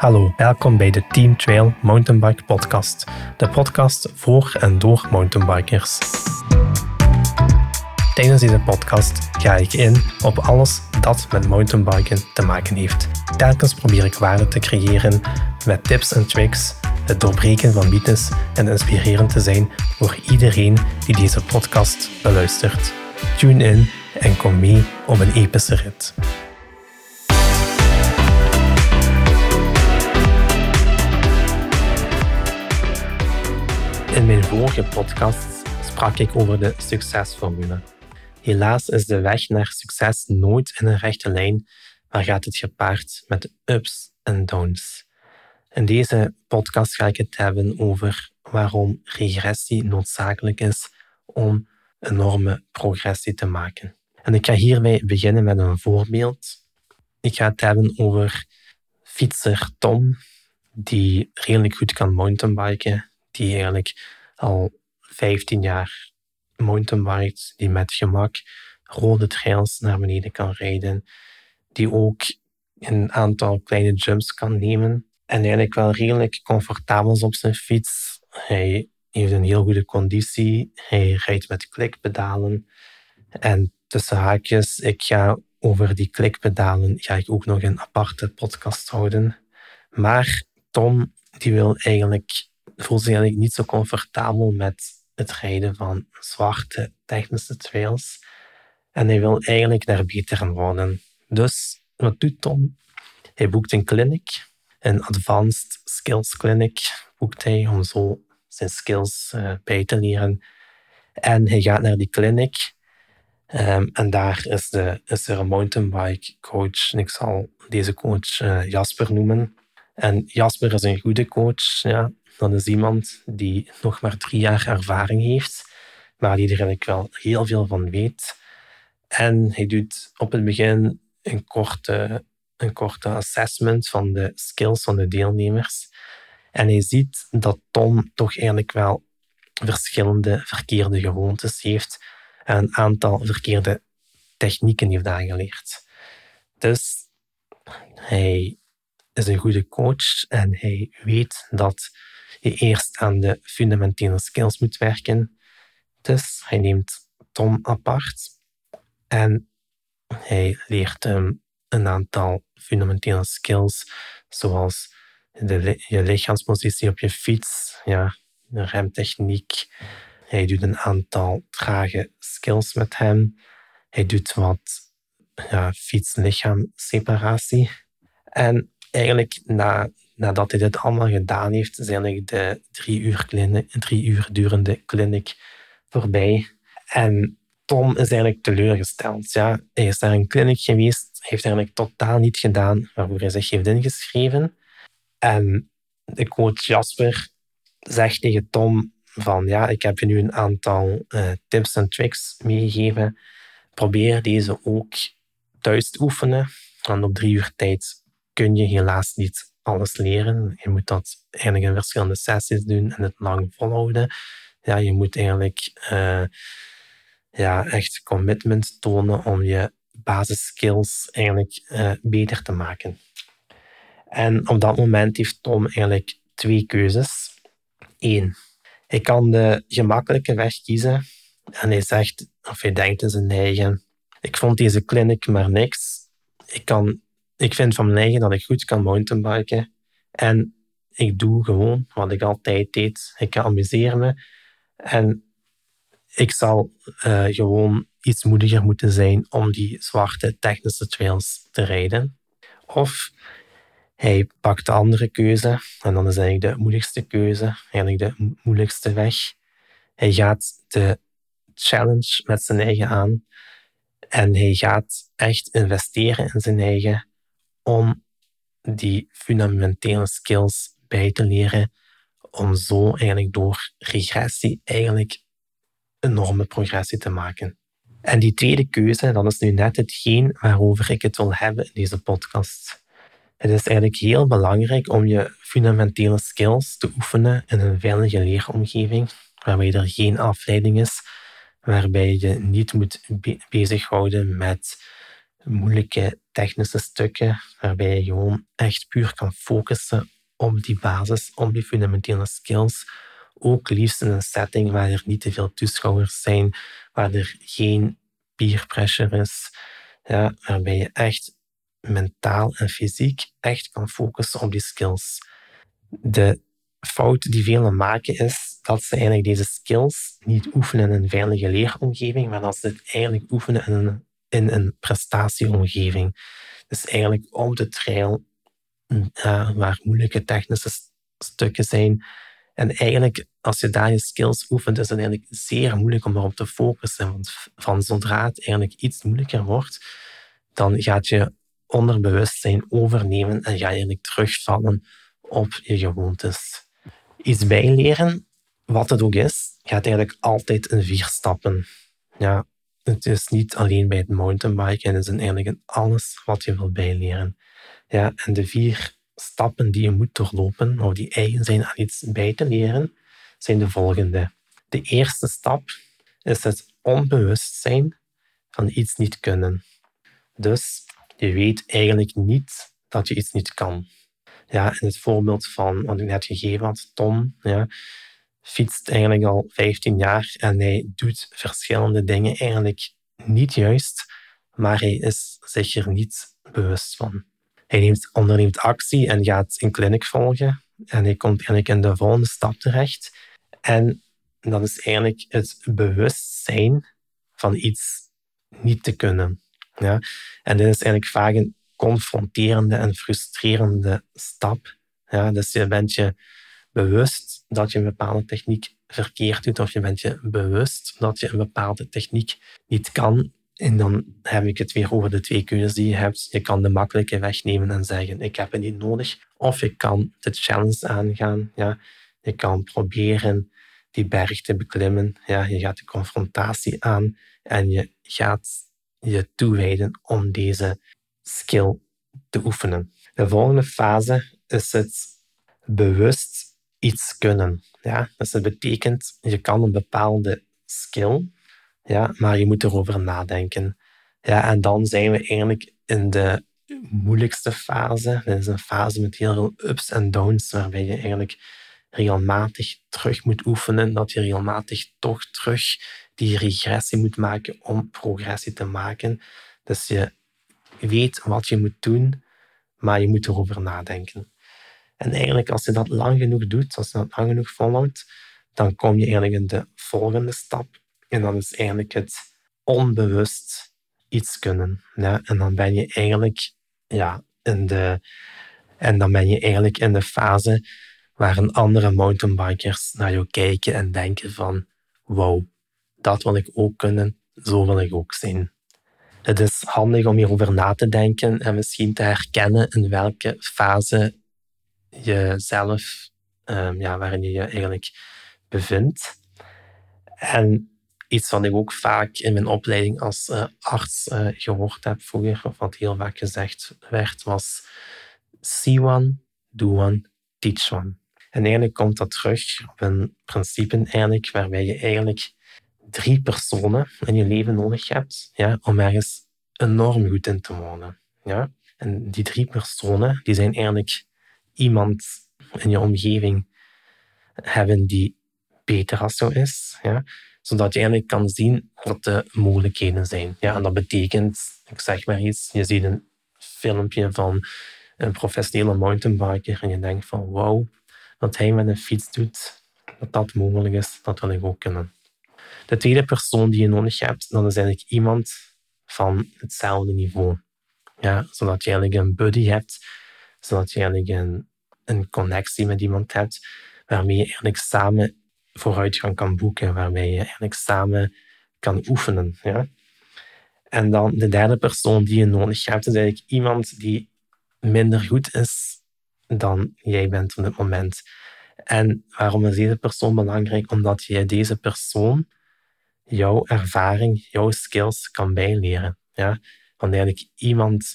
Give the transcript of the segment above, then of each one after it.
Hallo, welkom bij de Team Trail Mountainbike Podcast, de podcast voor en door mountainbikers. Tijdens deze podcast ga ik in op alles dat met mountainbiken te maken heeft. Telkens probeer ik waarde te creëren met tips en tricks, het doorbreken van mythes en inspirerend te zijn voor iedereen die deze podcast beluistert. Tune in en kom mee op een epische rit. In mijn vorige podcast sprak ik over de succesformule. Helaas is de weg naar succes nooit in een rechte lijn, maar gaat het gepaard met ups en downs. In deze podcast ga ik het hebben over waarom regressie noodzakelijk is om enorme progressie te maken. En ik ga hierbij beginnen met een voorbeeld. Ik ga het hebben over fietser Tom, die redelijk goed kan mountainbiken, die eigenlijk al 15 jaar mountainbikes, die met gemak rode trails naar beneden kan rijden, die ook een aantal kleine jumps kan nemen en eigenlijk wel redelijk comfortabel is op zijn fiets. Hij heeft een heel goede conditie, hij rijdt met klikpedalen en tussen haakjes, ik ga over die klikpedalen ga ik ook nog een aparte podcast houden. Maar Tom die wil eigenlijk voelt zich eigenlijk niet zo comfortabel met het rijden van zwarte technische trails. En hij wil eigenlijk daar beter worden. Dus wat doet Tom? Hij boekt een clinic, een Advanced Skills Clinic boekt hij om zo zijn skills uh, bij te leren. En hij gaat naar die clinic um, en daar is, de, er een mountainbike coach. Ik zal deze coach uh, Jasper noemen. En Jasper is een goede coach. Ja. Dat is iemand die nog maar drie jaar ervaring heeft, maar die er eigenlijk wel heel veel van weet. En hij doet op het begin een korte, een korte assessment van de skills van de deelnemers. En hij ziet dat Tom toch eigenlijk wel verschillende verkeerde gewoontes heeft en een aantal verkeerde technieken heeft aangeleerd. Dus hij is een goede coach en hij weet dat je eerst aan de fundamentele skills moet werken. Dus hij neemt Tom apart en hij leert hem een aantal fundamentele skills, zoals de, je lichaamspositie op je fiets, ja, remtechniek. Hij doet een aantal trage skills met hem. Hij doet wat ja, fiets-lichaam separatie. En eigenlijk na nadat hij dit allemaal gedaan heeft, eigenlijk de drie uur, uur durende clinic voorbij. En Tom is eigenlijk teleurgesteld. Ja, hij is naar een clinic geweest, heeft eigenlijk totaal niet gedaan waarvoor hij zich heeft ingeschreven. En de coach Jasper zegt tegen Tom van ja, ik heb je nu een aantal uh, tips en tricks meegegeven. Probeer deze ook thuis te oefenen. Want op drie uur tijd kun je helaas niet alles leren. Je moet dat eigenlijk in verschillende sessies doen en het lang volhouden. Ja, je moet eigenlijk uh, ja, echt commitment tonen om je basisskills eigenlijk uh, beter te maken. En op dat moment heeft Tom eigenlijk twee keuzes. Eén, hij kan de gemakkelijke weg kiezen en hij zegt, of hij denkt in zijn eigen, ik vond deze clinic maar niks. Ik kan ik vind van mijn eigen dat ik goed kan mountainbiken. En ik doe gewoon wat ik altijd deed. Ik amuseer me. En ik zal uh, gewoon iets moediger moeten zijn om die zwarte technische trails te rijden. Of hij pakt de andere keuze, en dan is eigenlijk de moeilijkste keuze, eigenlijk de moeilijkste weg. Hij gaat de challenge met zijn eigen aan en hij gaat echt investeren in zijn eigen om die fundamentele skills bij te leren, om zo eigenlijk door regressie eigenlijk enorme progressie te maken. En die tweede keuze, dat is nu net hetgeen waarover ik het wil hebben in deze podcast. Het is eigenlijk heel belangrijk om je fundamentele skills te oefenen in een veilige leeromgeving, waarbij er geen afleiding is, waarbij je niet moet bezighouden met moeilijke technische stukken, waarbij je gewoon echt puur kan focussen op die basis, op die fundamentele skills. Ook liefst in een setting waar er niet te veel toeschouwers zijn, waar er geen peer pressure is, ja, waarbij je echt mentaal en fysiek echt kan focussen op die skills. De fout die velen maken is dat ze eigenlijk deze skills niet oefenen in een veilige leeromgeving, maar dat ze het eigenlijk oefenen in een, in een prestatieomgeving. Dus eigenlijk op de trail, waar moeilijke technische stukken zijn. En eigenlijk, als je daar je skills oefent, is het eigenlijk zeer moeilijk om erop te focussen. Want van zodra het eigenlijk iets moeilijker wordt, dan gaat je onderbewustzijn overnemen en ga je eigenlijk terugvallen op je gewoontes. Iets bijleren, wat het ook is, gaat eigenlijk altijd in vier stappen. Ja, het is niet alleen bij het mountainbiken, het is eigenlijk in alles wat je wil bijleren. Ja, en de vier stappen die je moet doorlopen, of die eigen zijn aan iets bij te leren, zijn de volgende. De eerste stap is het onbewustzijn van iets niet kunnen. Dus je weet eigenlijk niet dat je iets niet kan. Ja, in het voorbeeld van wat ik net gegeven had, Tom, ja, fietst eigenlijk al 15 jaar en hij doet verschillende dingen eigenlijk niet juist, maar hij is zich er niet bewust van. Hij neemt, onderneemt actie en gaat een kliniek volgen en hij komt eigenlijk in de volgende stap terecht. En dat is eigenlijk het bewustzijn van iets niet te kunnen. Ja? En dit is eigenlijk vaak een confronterende en frustrerende stap. Ja? Dus je bent je bewust dat je een bepaalde techniek verkeerd doet, of je bent je bewust dat je een bepaalde techniek niet kan. En dan heb ik het weer over de twee keuzes die je hebt. Je kan de makkelijke weg nemen en zeggen: Ik heb het niet nodig. Of je kan de challenge aangaan. Ja. Je kan proberen die berg te beklimmen. Ja. Je gaat de confrontatie aan en je gaat je toewijden om deze skill te oefenen. De volgende fase is het bewust iets kunnen. Ja? Dus dat betekent, je kan een bepaalde skill, ja, maar je moet erover nadenken. Ja, en dan zijn we eigenlijk in de moeilijkste fase. Dat is een fase met heel veel ups en downs, waarbij je eigenlijk regelmatig terug moet oefenen, dat je regelmatig toch terug die regressie moet maken om progressie te maken. Dus je weet wat je moet doen, maar je moet erover nadenken. En eigenlijk, als je dat lang genoeg doet, als je dat lang genoeg volhoudt, dan kom je eigenlijk in de volgende stap. En dat is eigenlijk het onbewust iets kunnen. Ja? En dan ben je eigenlijk ja, in de, en dan ben je eigenlijk in de fase waar een andere mountainbikers naar jou kijken en denken van wow, dat wil ik ook kunnen, zo wil ik ook zijn. Het is handig om hierover na te denken en misschien te herkennen in welke fase jezelf, um, ja, waarin je je eigenlijk bevindt. En iets wat ik ook vaak in mijn opleiding als uh, arts uh, gehoord heb vroeger, of wat heel vaak gezegd werd, was see one, do one, teach one. En eigenlijk komt dat terug op een principe eigenlijk, waarbij je eigenlijk drie personen in je leven nodig hebt ja, om ergens enorm goed in te worden. Ja? En die drie personen die zijn eigenlijk iemand in je omgeving hebben die beter als jou is. Ja? Zodat je eigenlijk kan zien wat de mogelijkheden zijn. Ja, en dat betekent, ik zeg maar iets, je ziet een filmpje van een professionele mountainbiker en je denkt van wauw, wat hij met een fiets doet, dat dat mogelijk is, dat wil ik ook kunnen. De tweede persoon die je nodig hebt, dat is eigenlijk iemand van hetzelfde niveau. Ja, zodat je eigenlijk een buddy hebt, zodat je eigenlijk een connectie met iemand hebt waarmee je eigenlijk samen vooruitgang kan boeken, waarmee je eigenlijk samen kan oefenen. Ja? En dan de derde persoon die je nodig hebt, is eigenlijk iemand die minder goed is dan jij bent op dit moment. En waarom is deze persoon belangrijk? Omdat je deze persoon jouw ervaring, jouw skills kan bijleren. Ja? Want eigenlijk iemand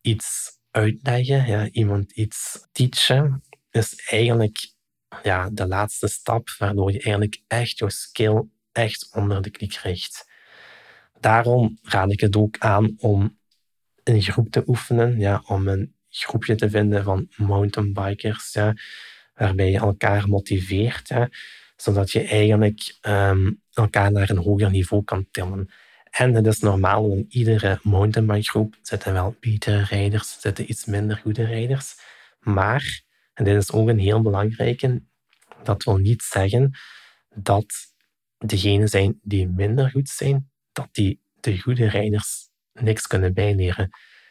iets uitleggen, ja, iemand iets teachen, is eigenlijk ja, de laatste stap waardoor je eigenlijk echt je skill echt onder de knie krijgt. Daarom raad ik het ook aan om een groep te oefenen, ja, om een groepje te vinden van mountainbikers, ja, waarbij je elkaar motiveert, zodat je eigenlijk ehm, elkaar naar een hoger niveau kan tillen. En het is normaal, in iedere mountainbikegroep zitten wel betere rijders, zitten iets minder goede rijders. Maar, en dit is ook een heel belangrijke, dat wil niet zeggen dat degenen zijn die minder goed zijn, dat die de goede rijders niks kunnen bijleren.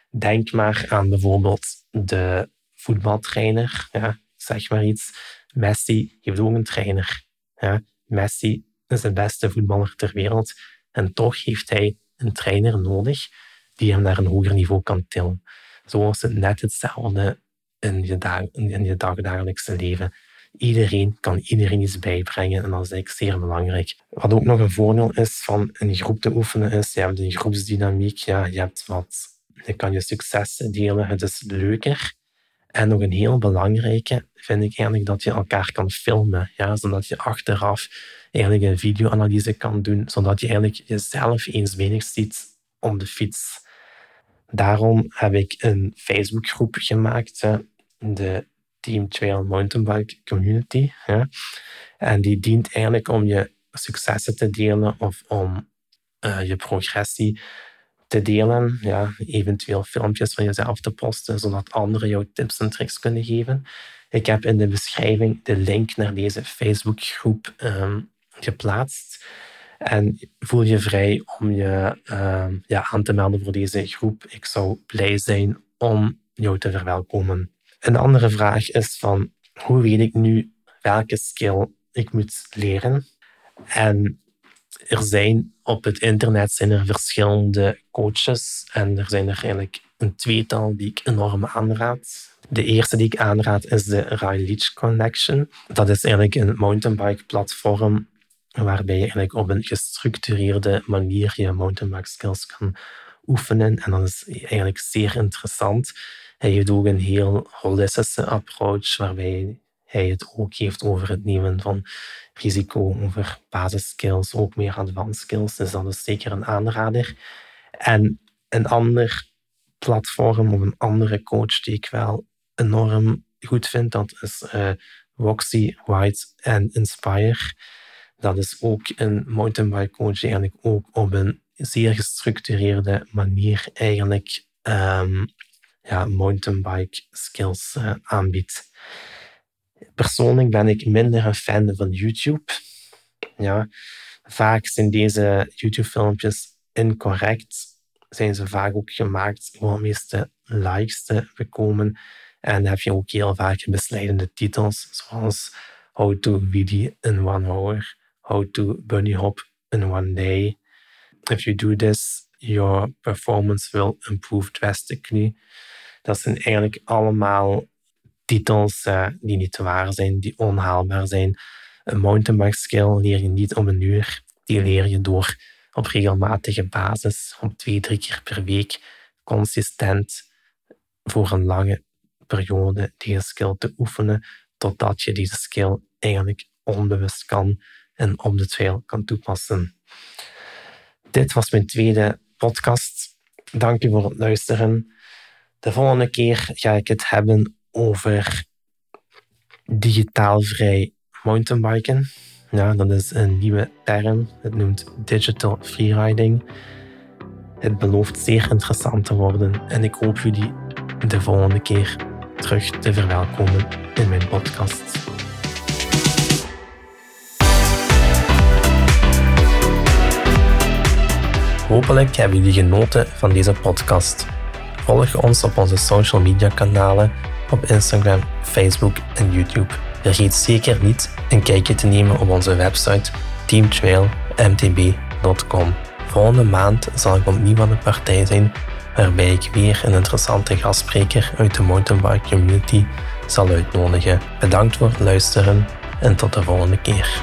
Denk maar aan bijvoorbeeld de voetbaltrainer, ja, zeg maar iets. Messi heeft ook een trainer. Ja. Messi is de beste voetballer ter wereld en toch heeft hij een trainer nodig die hem naar een hoger niveau kan tillen. Zo het net hetzelfde in je, dag, in je leven. Iedereen kan iedereen iets bijbrengen en dat is eigenlijk zeer belangrijk. Wat ook nog een voordeel is van een groep te oefenen, is je hebt een groepsdynamiek, ja, je hebt wat, je kan je successen delen, het is leuker. En nog een heel belangrijke vind ik eigenlijk dat je elkaar kan filmen, ja, zodat je achteraf eigenlijk een videoanalyse kan doen, zodat je eigenlijk jezelf eens weinig ziet op de fiets. Daarom heb ik een Facebookgroep gemaakt, de Team Trail Mountainbike Community. Ja. En die dient eigenlijk om je successen te delen of om uh, je progressie te delen. Ja, eventueel filmpjes van jezelf te posten, zodat anderen jou tips en tricks kunnen geven. Ik heb in de beschrijving de link naar deze Facebookgroep um, geplaatst. En voel je vrij om je uh, ja, aan te melden voor deze groep. Ik zou blij zijn om jou te verwelkomen. Een andere vraag is van hoe weet ik nu welke skill ik moet leren? En er zijn op het internet zijn er verschillende coaches en er zijn er eigenlijk een tweetal die ik enorm aanraad. De eerste die ik aanraad is de Leach Connection. Dat is eigenlijk een mountainbike platform waarbij je eigenlijk op een gestructureerde manier je mountainbike skills kan oefenen. En dat is eigenlijk zeer interessant. Hij heeft ook een heel holistische approach, waarbij hij het ook heeft over het nemen van risico, over basiskills, ook meer advanced skills. Dus dat is zeker een aanrader. En een ander platform of een andere coach die ik wel enorm goed vind, dat is uh, Roxy White and Inspire. Dat is ook een mountainbike coach die eigenlijk ook op een zeer gestructureerde manier eigenlijk um, ja, mountainbike skills uh, aanbiedt. Persoonlijk ben ik minder een fan van YouTube. Ja, vaak zijn deze YouTube-filmpjes incorrect. Zijn ze vaak ook gemaakt om de meeste likes te bekomen. En dan heb je ook heel vaak besleidende titels, zoals How to Wheelie in one hour, How to bunny hop in one day. If you do this, your performance will improve drastically. Dat zijn eigenlijk allemaal titels uh, die niet waar zijn, die onhaalbaar zijn. Een mountainbike skill leer je niet om een uur. Die leer je door op regelmatige basis, op twee, drie keer per week, consistent voor een lange periode deze skill te oefenen, totdat je deze skill eigenlijk onbewust kan en op de trail kan toepassen. Dit was mijn tweede podcast. Dank u voor het luisteren. De volgende keer ga ik het hebben over digitaalvrij mountainbiken. Ja, dat is een nieuwe term. Het noemt digital freeriding. Het belooft zeer interessant te worden en ik hoop jullie de volgende keer terug te verwelkomen in mijn podcast. Hopelijk hebben jullie genoten van deze podcast. Volg ons op onze social media kanalen op Instagram, Facebook en YouTube. Vergeet zeker niet een kijkje te nemen op onze website teamtrailmtb.com. Volgende maand zal ik opnieuw aan de partij zijn, waarbij ik weer een interessante gastspreker uit de mountainbike community zal uitnodigen. Bedankt voor het luisteren en tot de volgende keer.